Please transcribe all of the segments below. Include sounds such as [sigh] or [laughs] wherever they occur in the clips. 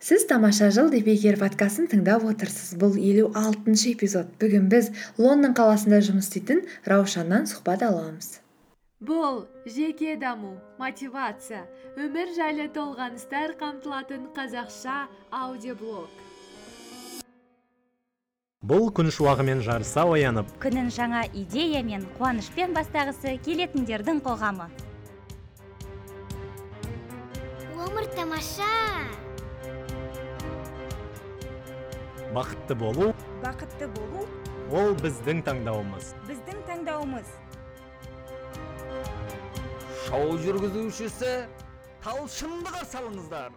сіз тамаша жыл подкастын тыңдап отырсыз. Бұл елу алтыншы эпизод. Бүгін біз лондон қаласында жұмыс істейтін раушаннан сұхбат аламыз. Бұл жеке даму мотивация өмір жайлы толғаныстар қамтылатын қазақша аудиоблог. Бұл күн шуағымен жарыса оянып. Күнін жаңа идея мен қуанышпен бастағысы келетіндердің қоғамы. Өмір тамаша! Бақытты болу бақытты болу ол біздің таңдауымыз. біздің таңдауымыз. Шоу жүргізушісі талшынды қарсы алыңыздар.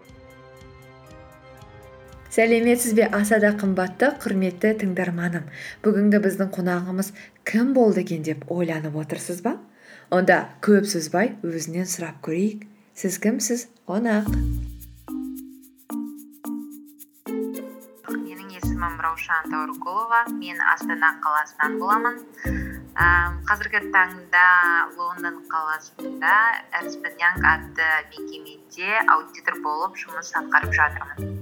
Сәлеметсіз бе? Аса да қымбатты құрметті тыңдарманым. Бүгінгі біздің қонағымыз кім болды екен деп ойланып отырсыз ба? Онда көп созбай өзінен сұрап көрейік. Сіз кімсіз? Қонақ. Таурыкулова мен астана қаласынан боламын. Әм, қазіргі таңда лондон қаласында эрнст янг атты мекемеде аудитор болып жұмыс атқарып жатырмын.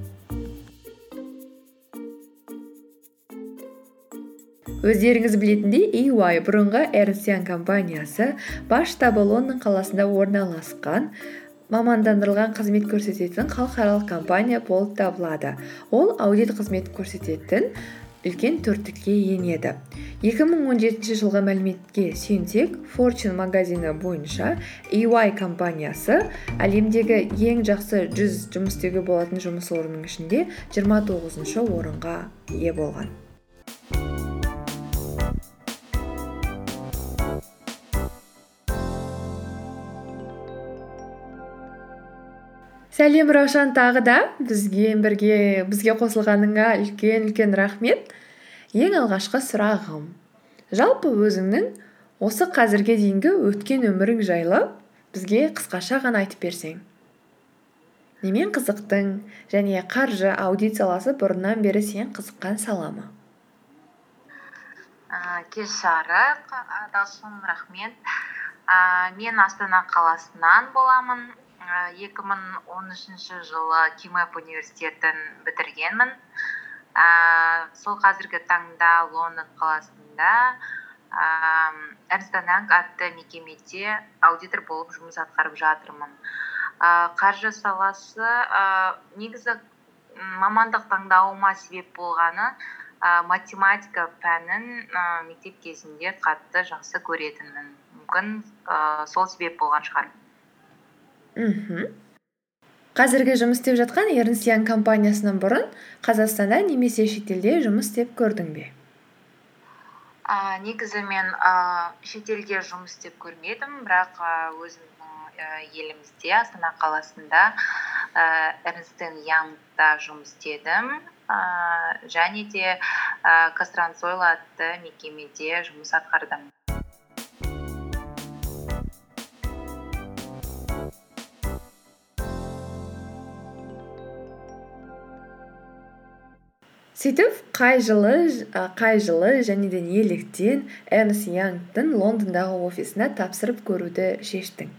Өздеріңіз білетіндей EY бұрынғы Young компаниясы бас штабы лондон қаласында орналасқан мамандандырылған қызмет көрсететін халықаралық компания болып табылады. Ол аудит қызмет көрсететін үлкен төрттікке енеді. 2017 жылғы мәліметке сүйенсек fortune магазині бойынша EY компаниясы әлемдегі ең жақсы 100 жұмыс істеуге болатын жұмыс орнының ішінде 29 орынға ие болған. Сәлем раушан тағы да бізге қосылғаныңа үлкен үлкен рахмет. Ең алғашқы сұрағым. Жалпы өзіңнің осы қазірге дейінгі өткен өмірің жайлы бізге қысқаша ғана айтып берсең. Немен қызықтың және қаржы аудит саласы бұрыннан бері сен қызыққан сала ма? Ә, кеш жарық талшын рахмет. Ә, мен астана қаласынан боламын. Ә, 2013 жылы кимэп университетін бітіргенмін. Ә, сол қазіргі таңда лондон қаласында эрнст янг атты мекемеде аудитор болып жұмыс атқарып жатырмын. Ә, қаржы саласы ә, негізі мамандық таңдауыма себеп болғаны ә, математика пәнін ә, мектеп кезінде қатты жақсы көретінмін. Мүмкін ә, сол себеп болған шығар. Мхм. Қазіргі жұмыс істеп жатқан Ernst Young компаниясынан бұрын қазақстанда немесе шетелде жұмыс істеп көрдің бе? Ә, негізі мен ә, шетелде жұмыс істеп көрмедім бірақ ә, өзімнің елімізде астана қаласында ә, эрнст янгта жұмыс істедім. Ә, және де ә, казтрансойл атты мекемеде жұмыс атқардым. Сөйтіп қай жылы қай жылы және де неліктен Ernst Young'тың лондондағы офисына тапсырып көруді шештің?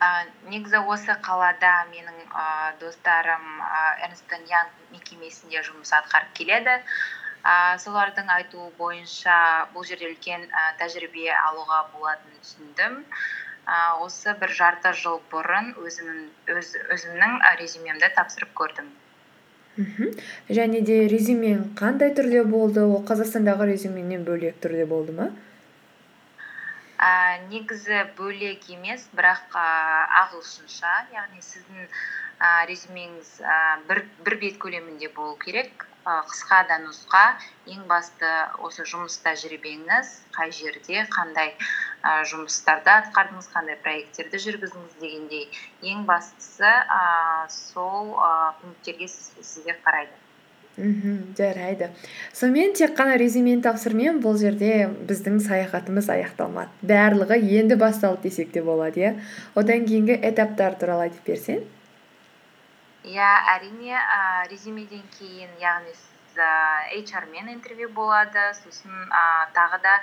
Ә, негізі осы қалада менің ә, достарым ә, эрнст янг мекемесінде жұмыс атқарып келеді. Ә, солардың айтуы бойынша бұл жерде үлкен ә, тәжірибе алуға болатынын түсіндім. Ә, осы бір жарты жыл бұрын өзімнің, өз, өзімнің резюмемді тапсырып көрдім. Мхм және де резюмең қандай түрде болды? Ол қазақстандағы резюменнен бөлек түрде болды ма? Ә, негізі бөлек емес бірақ ә, ағылшынша. Яғни сіздің ә, резюмеңіз ә, бір, бет көлемінде болу керек. Ә, қысқа да нұсқа. Ең басты осы жұмыс тәжірибеңіз қай жерде қандай ә, жұмыстарды атқардыңыз қандай проекттерді жүргіздіңіз дегендей ең бастысы ә, сол ә, пункттерге сіз- сізге қарайды. Мхм жарайды. Сонымен тек қана резюмені тапсырумен бұл жерде біздің саяхатымыз аяқталмады. Барлығы енді басталды десек те болады иә? Одан кейінгі этаптар туралы айтып берсең. Иә әрине ә, резюмеден кейін яғни сіз ә, HR мен интервью болады. Сосын ә, тағы да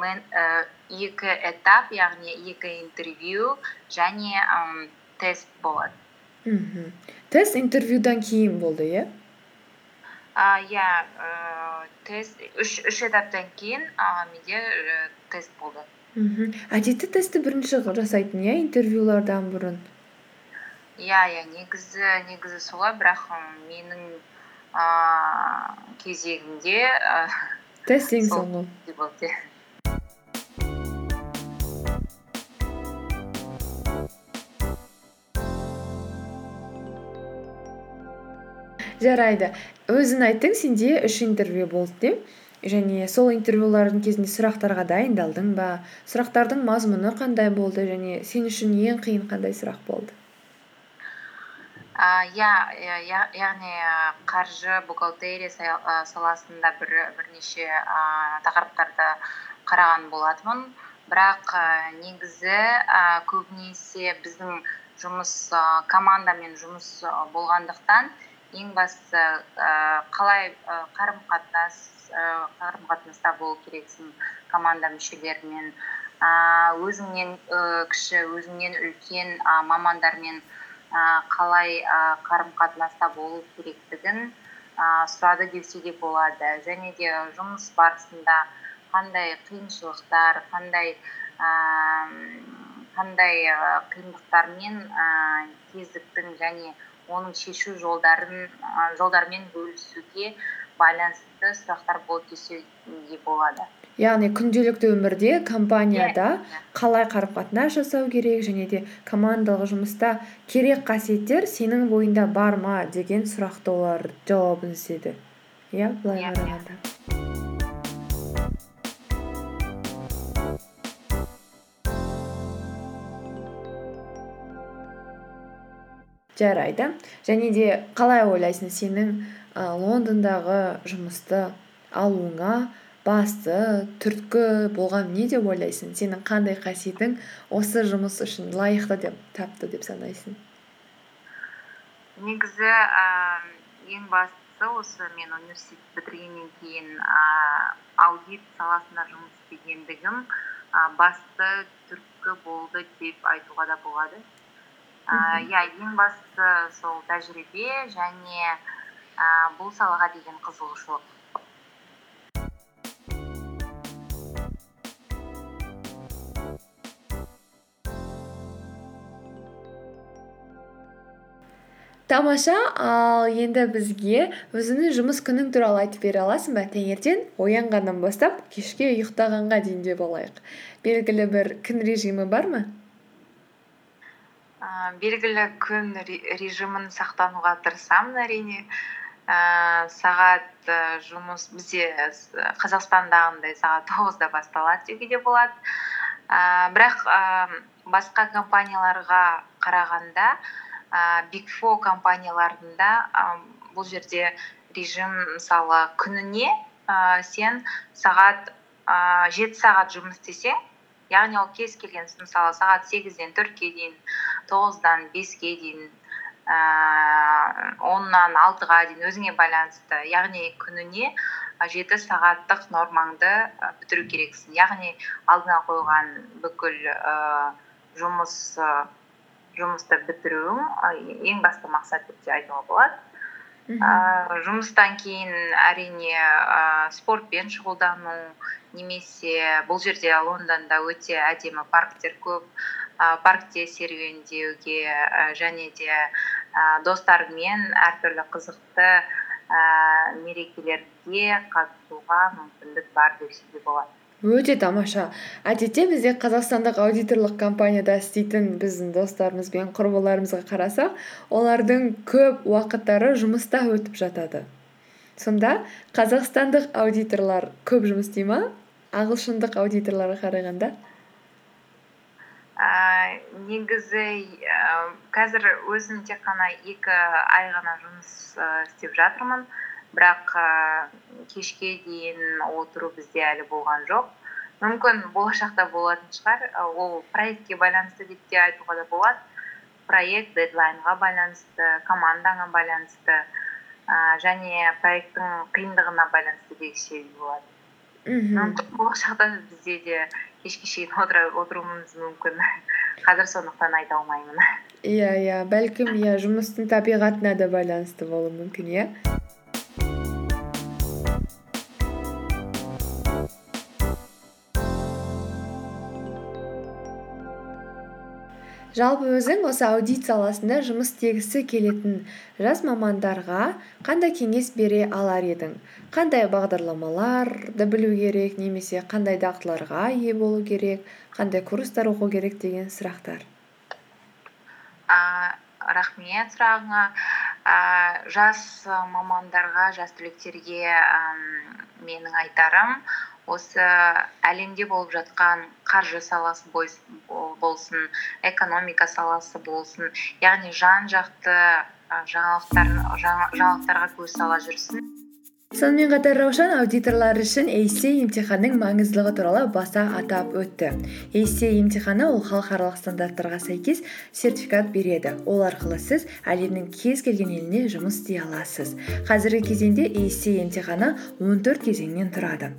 мен, ә, екі этап яғни екі интервью және тест болады. Мхм. Тест интервьюдан кейін болды иә? Иә ііі тест үш үш этаптан кейін а, менде і, тест болды. Мхм. Әдетті тестті бірінші жасайтын иә интервьюлардан бұрын? Иә иә негізі негізі солай бірақ менің ыыы кезегімде і, тест ең Сол. соңғы болды жарайды. Өзің айттың сенде үш интервью болды деп және сол интервьюлардың кезінде сұрақтарға дайындалдың ба? Сұрақтардың мазмұны қандай болды? Және сен үшін ең қиын қандай сұрақ болды? Иә яғни қаржы бухгалтерия саласында бір бірнеше а, тақырыптарды қараған болатынмын. Бірақ а, негізі а, көбінесе біздің жұмыс командамен жұмыс болғандықтан ең бастысы а, қалай қарым қатынас қарым қатынаста болу керексің команда мүшелерімен. А, өзіңнен і, кіші өзіңнен үлкен а, мамандармен а, қалай қарым қатынаста болу керектігін а, сұрады десе де болады. Және де жұмыс барысында қандай қиыншылықтар қандай а, қиындықтармен а, кезіктің және оның шешу жолдарымен бөлісуге байланысты сұрақтар болды десе де болады. Яғни күнделікті өмірде компанияда қалай қарым қатынас жасау керек және де командалық жұмыста керек қасиеттер сенің бойында бар ма деген сұрақты олар жауабын іздеді. Иә былай Иә, қарағанда. жарайды. Және де қалай ойлайсың сенің ә, лондондағы жұмысты алуыңа басты түрткі болған не деп ойлайсың? Сенің қандай қасиетің осы жұмыс үшін лайықты деп тапты деп санайсың? Негізі ііі ең бастысы осы мен университет бітіргеннен кейін ііі аудит саласында жұмыс істегендігім і басты түрткі болды деп айтуға да болады. Ііі иә ең бастысы сол тәжірибе және ііі бұл салаға деген қызығушылық. Тамаша ал енді бізге өзіңнің жұмыс күнің туралы айтып бере аласың ба? Таңертең оянғаннан бастап кешке ұйықтағанға дейін деп алайық. Белгілі бір күн режимі бар ма? Ііі белгілі күн ре- режимін сақтануға тырысамын әрине. Ііі сағат і жұмыс бізде қазақстандағындай сағат тоғызда басталады деуге де болады. Ііі бірақ ііі басқа компанияларға қарағанда ііі биг фо компанияларында і бұл жерде режим мысалы күніне ііі сен сағат ііі жеті сағат жұмыс істесең яғни ол кез келген мысалы сағат сегізден төртке дейін тоғыздан беске дейін ііі оннан алтыға дейін өзіңе байланысты яғни күніне жеті сағаттық нормаңды і, бітіру керексің. Яғни алдыңа қойған бүкіл ііі жұмыс і, жұмысты бітіруің і, ең басты мақсат деп те айтуға болады. Ііі жұмыстан кейін әрине ііі спортпен шұғылдану немесе бұл жерде лондонда өте әдемі парктер көп. І паркте серуендеуге і және де і достарыңмен әртүрлі қызықты ііі мерекелерге қатысуға мүмкіндік бар десе де болады. Өте тамаша. Әдетте бізде қазақстандық аудиторлық компанияда істейтін біздің достарымыз бен құрбыларымызға қарасақ олардың көп уақыттары жұмыста өтіп жатады. Сонда қазақстандық аудиторлар көп жұмыс істей ма? Ағылшындық аудиторларға қарағанда? Ііі негізі ііі қазір өзім тек қана екі ай ғана жұмыс істеп жатырмын. Бірақ ііі кешке дейін отыру бізде әлі болған жоқ. Мүмкін болашақта болатын шығар. Ол проектке байланысты деп те айтуға да болады. Проект дедлайнға байланысты командаңа байланысты ііі және проекттің қиындығына байланысты десе де болады. Мхм мүмкін болашақта бізде де кешке шейін отыруымыз мүмкін. [laughs] Қазір сондықтан айта алмаймын. Иә иә. Бәлкім иә жұмыстың табиғатына да байланысты болуы мүмкін иә? Жалпы өзің осы аудит саласында жұмыс істегісі келетін жас мамандарға қандай кеңес бере алар едің? Қандай бағдарламаларды білу керек немесе қандай дағдыларға ие болу керек қандай курстар оқу керек деген сұрақтар. А, рахмет сұрағыңа. А, жас мамандарға жас түлектерге менің айтарым осы әлемде болып жатқан қаржы саласы болсын экономика саласы болсын яғни жан жақты жаңалықтарға көз сала жүрсін. Сонымен қатар раушан аудиторлар үшін эйсе емтиханның маңыздылығы туралы баса атап өтті. Эйсе емтиханы ол халықаралық стандарттарға сәйкес сертификат береді. Ол арқылы сіз әлемнің кез келген еліне жұмыс істей аласыз. Қазіргі кезеңде эйсе емтиханы 14 кезеңнен тұрады.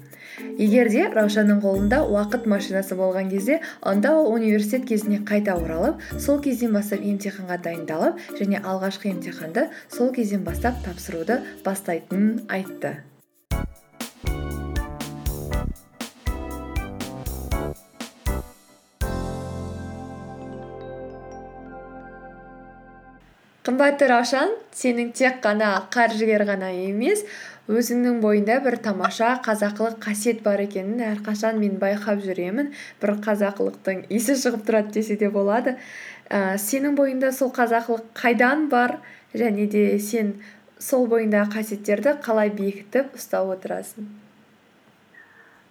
Егер де раушанның қолында уақыт машинасы болған кезде онда ол университет кезіне қайта оралып сол кезден бастап емтиханға дайындалып және алғашқы емтиханды сол кезден бастап тапсыруды бастайтынын айтты. Қымбатты раушан сенің тек қана қаржыгер ғана емес өзіңнің бойында бір тамаша қазақылық қасиет бар екенін әрқашан мен байқап жүремін. Бір қазақылықтың иісі шығып тұрады десе де болады. Ә, сенің бойында сол қазақылық қайдан бар? Және де сен сол бойындағы қасиеттерді қалай бекітіп ұстап отырасың?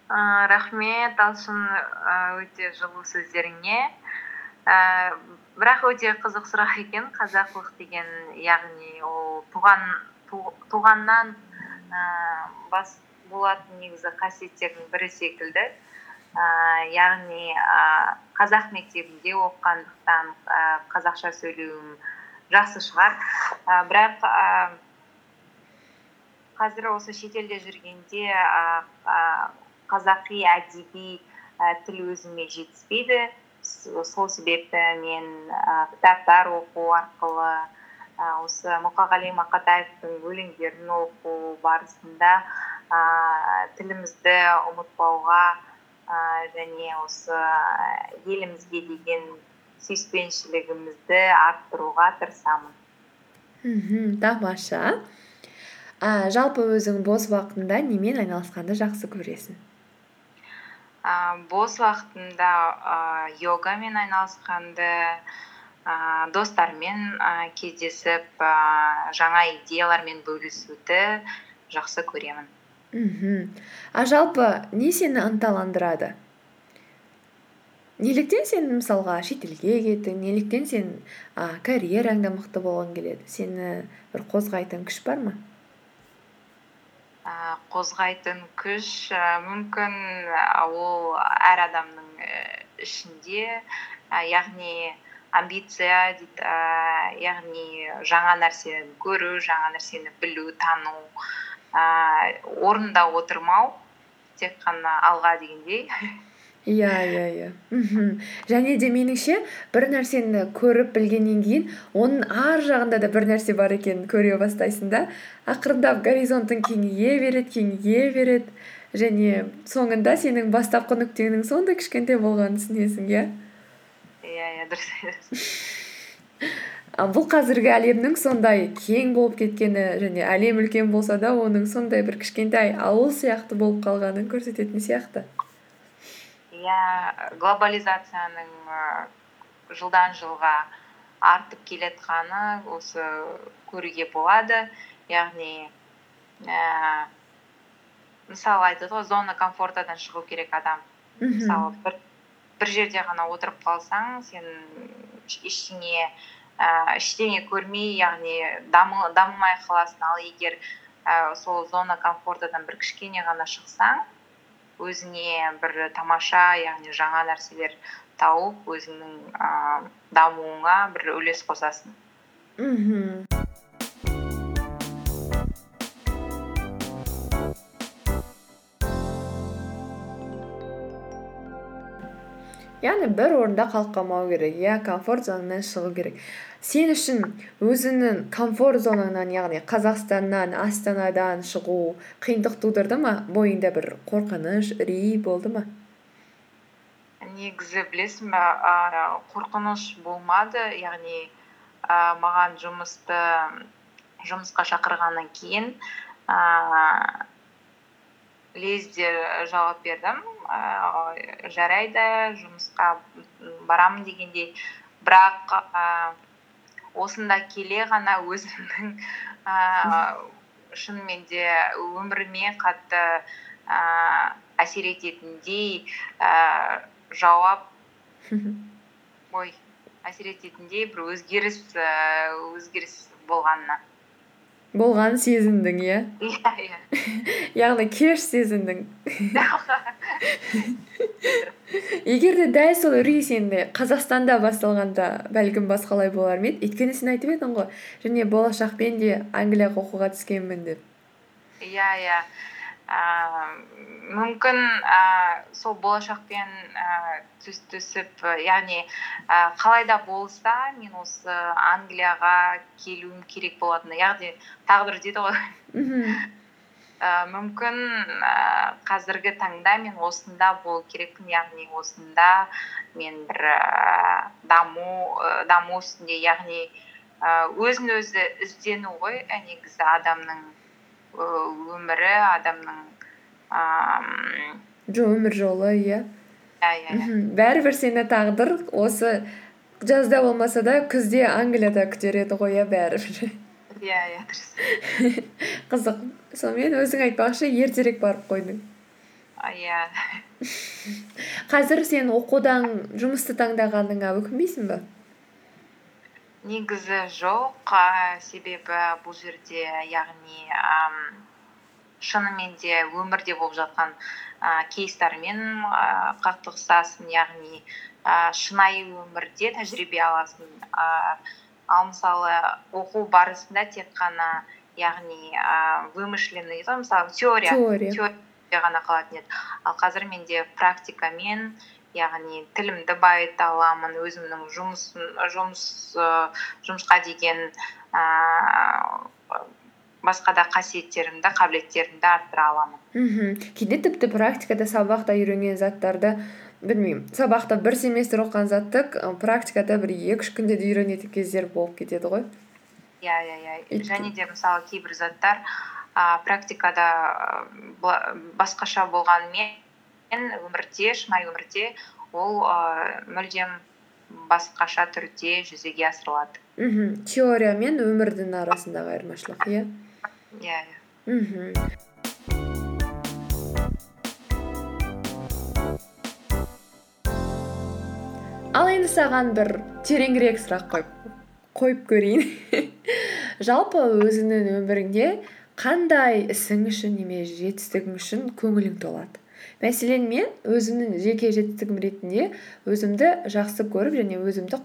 Ә, рахмет. Талшын өте жылы сөздеріңе. Ә, бірақ өте қызық сұрақ екен қазақылық деген яғни ол туған туғаннан ііі бас болатын негізі қасиеттердің бірі секілді. Ііі яғни ііі қазақ мектебінде оқығандықтан ііі қазақша сөйлеуім жақсы шығар. І бірақ ііі қазір осы шетелде жүргенде ііі қазақи әдеби і тіл өзіме жетіспейді. Сол себепті мен і кітаптар оқу арқылы осы мұқағали мақатаевтың өлеңдерін оқу барысында ііі тілімізді ұмытпауға ііі және осы елімізге деген сүйіспеншілігімізді арттыруға тырысамын. Мхм тамаша. Ә, жалпы өзің бос уақытында немен айналысқанды жақсы көресің? Ә, бос уақытымда ә, йогамен айналысқанды ііі достармен і кездесіп ііі жаңа идеялармен бөлісуді жақсы көремін. Мхм. А жалпы не сені ынталандырады? Неліктен сен мысалға шетелге кеттің неліктен сен а, карьераңда мықты болғың келеді? Сені бір қозғайтын күш бар ма? Ііі қозғайтын күш і мүмкін ол әр адамның ішінде. Яғни амбиция дейді ііі яғни жаңа нәрсені көру жаңа нәрсені білу тану ііі орнында отырмау тек қана алға дегендей. Иә иә иә. Мхм. Және де меніңше бір нәрсені көріп білгеннен кейін оның ар жағында да бір нәрсе бар екенін көре бастайсың да. Ақырындап горизонтың кеңейе береді кеңейе береді. Және соңында сенің бастапқы нүктеңнің сондай кішкентай болғанын түсінесің иә? Иә дұрыс бұл қазіргі әлемнің сондай кең болып кеткені және әлем үлкен болса да оның сондай бір кішкентай ауыл сияқты болып қалғанын көрсететін сияқты. Иә глобализацияның жылдан жылға артып келатқаны осы көруге болады. Яғни ііі мысалы айтады ғой зона комфортадан шығу керек адам. Мысалы бір бір жерде ғана отырып қалсаң сен ештеңе ііі ештеңе көрмей яғни дамымай қаласың. Ал егер і сол зона комфортадан бір кішкене ғана шықсаң өзіңе бір тамаша яғни жаңа нәрселер тауып өзіңнің ііі дамуыңа бір үлес қосасың. Мхм. Яғни бір орында қалып қалмау керек иә комфорт зонадан шығу керек. Сен үшін өзіңнің комфорт зонаңнан яғни қазақстаннан астанадан шығу қиындық тудырды ма? Бойыңда бір қорқыныш үрей болды ма? Негізі білесің бе қорқыныш болмады. Яғни а, маған жұмысты жұмысқа шақырғаннан кейін лезде жауап бердім. А, жарайды жұмысқа барамын дегендей. Бірақ а, осында келе ғана өзімнің а, шынымен де өміріме қатты а, әсер ететіндей а, жауап [laughs] ой әсер ететіндей бір өзгеріс ііі өзгеріс болғанына. Болғанын сезіндің иә? Иә иә. [laughs] Яғни кеш сезіндің. [laughs] Егер де дәл сол үрей сенде қазақстанда басталғанда бәлкім басқалай болар ма еді? Өйткені сен айтып едің ғой және болашақпен де англияға оқуға түскенмін деп. Иә иә. Ііі мүмкін ііі сол болашақпен ііі түс түсіп яғни і қалай да болса мен осы англияға келуім керек болатын яғни тағдыр дейді ғой. Мхм. [laughs] Мүмкін ііі қазіргі таңда мен осында болу керекпін яғни осында мен бір ііі даму і даму үстінде яғни і өзін өзі іздену ғой негізі адамның өмірі адамның ііі өмір жолы иә. Иә иә иә. Бәрібір сені тағдыр осы жазда болмаса да күзде англияда күтер еді ғой иә бәрібір. Иә иә дұрыс. [laughs] Қызық. Сонымен өзің айтпақшы ертерек барып қойдың. Иә. [laughs] Қазір сен оқудан жұмысты таңдағаныңа өкінбейсің ба негізі жоқ ә, себебі бұл жерде яғни ам, шынымен де өмірде болып жатқан ә, кейстармен ә, қақтығысасың яғни ә, шынайы өмірде тәжірибе аласың. Ә, ал мысалы оқу барысында тек қана яғни ә, вымышленный дейді ғой мысалы теория. Теория ғана қалатын еді. Ал қазір менде практикамен яғни тілімді байыта аламын өзімнің жұмысқа деген ііі басқа да қасиеттерімді қабілеттерімді арттыра аламын. Мхм. Кейде тіпті практикада сабақта үйренген заттарды білмеймін сабақта бір семестр оқыған затты практикада бір екі үш күнде де үйренетін кездер болып кетеді ғой. Иә иә иә. Және де мысалы кейбір заттар а, практикада басқаша болғанымен өмірде шынайы өмірде ол і мүлдем басқаша түрде жүзеге асырылады. Мхм. Теория мен өмірдің арасындағы айырмашылық иә? Иә иә. Мхм. Ал енді саған бір тереңірек сұрақ қойып қойып көрейін. [laughs] Жалпы өзіңнің өміріңде қандай ісің үшін немесе жетістігің үшін көңілің толады? Мәселен мен өзімнің жеке жетістігім ретінде өзімді жақсы көріп және өзімді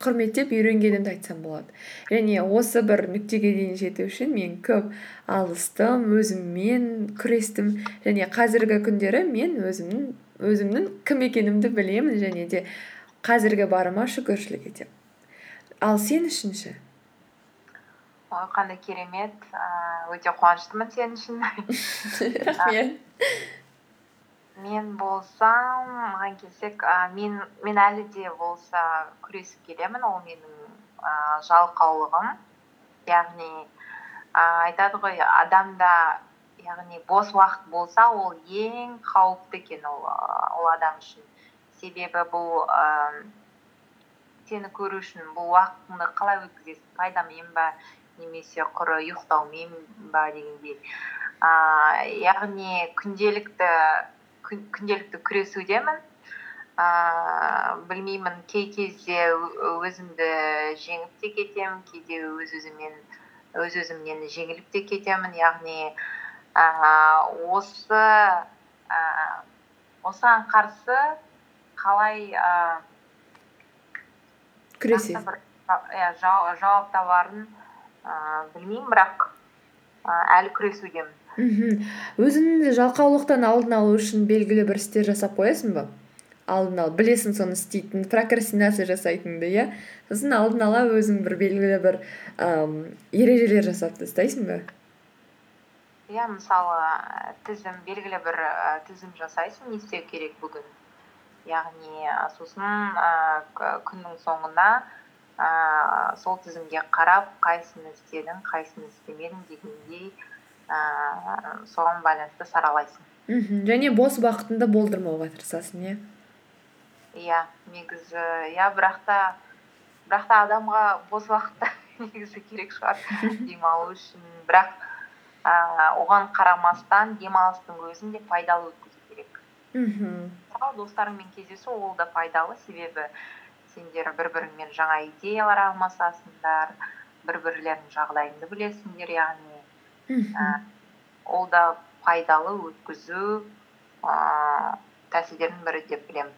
құрметтеп үйренгенімді айтсам болады. Және осы бір нүктеге дейін жету үшін мен көп алыстым өзіммен күрестім. Және қазіргі күндері мен өзімнің өзімнің кім екенімді білемін және де қазіргі барыма шүкіршілік етемін. Ал сен үшін ше ой қандай керемет ііі өте қуаныштымын сен үшін. [laughs] Рахмет. Мен болсам маған келсек а, мен мен әлі де болса күресіп келемін ол менің ііі жалқаулығым. Яғни а, айтады ғой адамда яғни бос уақыт болса ол ең қауіпті екен ол ол адам үшін. Себебі бұл ііі сені көру үшін бұл уақытыңды қалай өткізесің пайдамен ба? Немесе құры ұйықтаумен ба дегендей. Ііі яғни күнделікті күн- күнделікті күресудемін. Ііі білмеймін кей кезде өзімді жеңіп те кетемін кейде өз өзімнен жеңіліп те кетемін. Яғни ііі осы ііі осыған қарсы қалай ііі бір иә жау- жауап табарын ііі білмеймін бірақ і әлі күресудемін. Мхм. Өзіңді жалқаулықтан алдын алу үшін белгілі бір істер жасап қоясың ба? Алдын ала білесің соны істейтін прокрастинация жасайтыныңды иә? Сосын алдын ала өзің бір белгілі бір ііі ережелер жасап тастайсың ба? Иә мысалы тізім белгілі бір і тізім жасайсың не істеу керек бүгін? Яғни сосын ііі күннің соңына ііі сол тізімге қарап қайсысын істедің қайсысын істемедің дегендей ііі соған байланысты саралайсың. Мхм. Және бос уақытыңды болдырмауға тырысасың иә? Иә негізі иә бірақ та бірақ та адамға бос уақыт та [laughs] негізі керек шығар [laughs] демалу үшін. Бірақ ііі оған қарамастан демалыстың өзін де пайдалы өткізу керек. Мхм. Мысалы достарыңмен кездесу ол да пайдалы. Себебі сендер бір біріңмен жаңа идеялар алмасасыңдар бір бірлеріңнің жағдайыңды білесіңдер яғни мхм. ол да пайдалы өткізу ііі тәсілдерінің бірі деп білемін.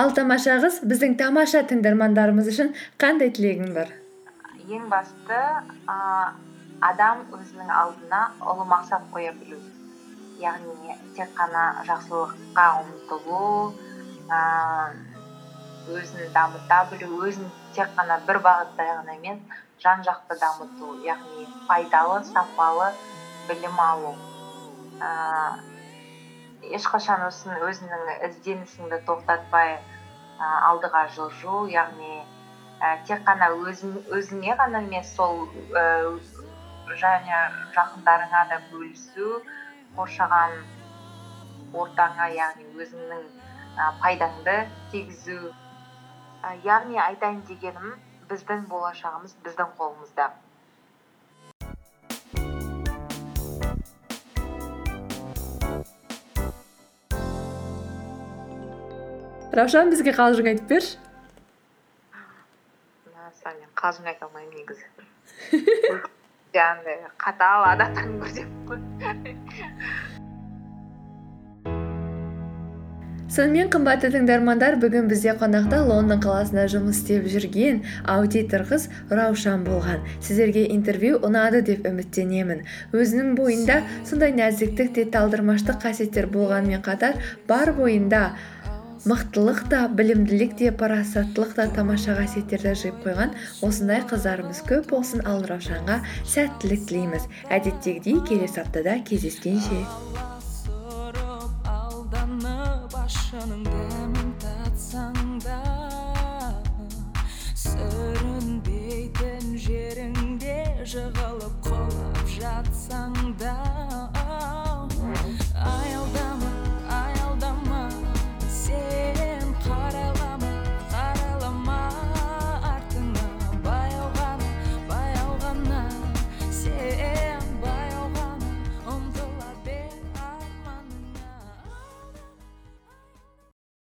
Ал тамаша қыз біздің тамаша тыңдармандарымыз үшін қандай тілегің бар? Ең басты адам өзінің алдына ұлы мақсат қоя білу. Яғни тек қана жақсылыққа ұмтылу ііі өзін дамыта білу өзін тек қана бір бағытта ғана емес жан жақты дамыту яғни пайдалы сапалы білім алу. Ііі ешқашан осыны өзіңнің ізденісіңді тоқтатпай і алдыға жылжу яғни і тек қана өзің, өзіңе ғана емес сол және жақындарыңа да бөлісу қоршаған ортаңа яғни өзіңнің і пайдаңды тигізу. І яғни айтайын дегенім біздің болашағымыз біздің қолымызда. Раушан бізге қалжың айтып берші. Мәссаған мен қалжың айта алмаймын негізі. [laughs] жаңағыдай қатал адамдардың көрсетіп қой сонымен қымбатты тыңдармандар бүгін бізде қонақта лондон қаласында жұмыс істеп жүрген аудитор қыз раушан болған. Сіздерге интервью ұнады деп үміттенемін. Өзінің бойында сондай нәзіктік те талдырмаштық қасиеттер болғанымен қатар бар бойында мықтылық та білімділік те парасаттылық та тамаша қасиеттерді жиып қойған осындай қыздарымыз көп болсын ал раушанға сәттілік тілейміз. Әдеттегідей келесі аптада кездескенше. Алданып да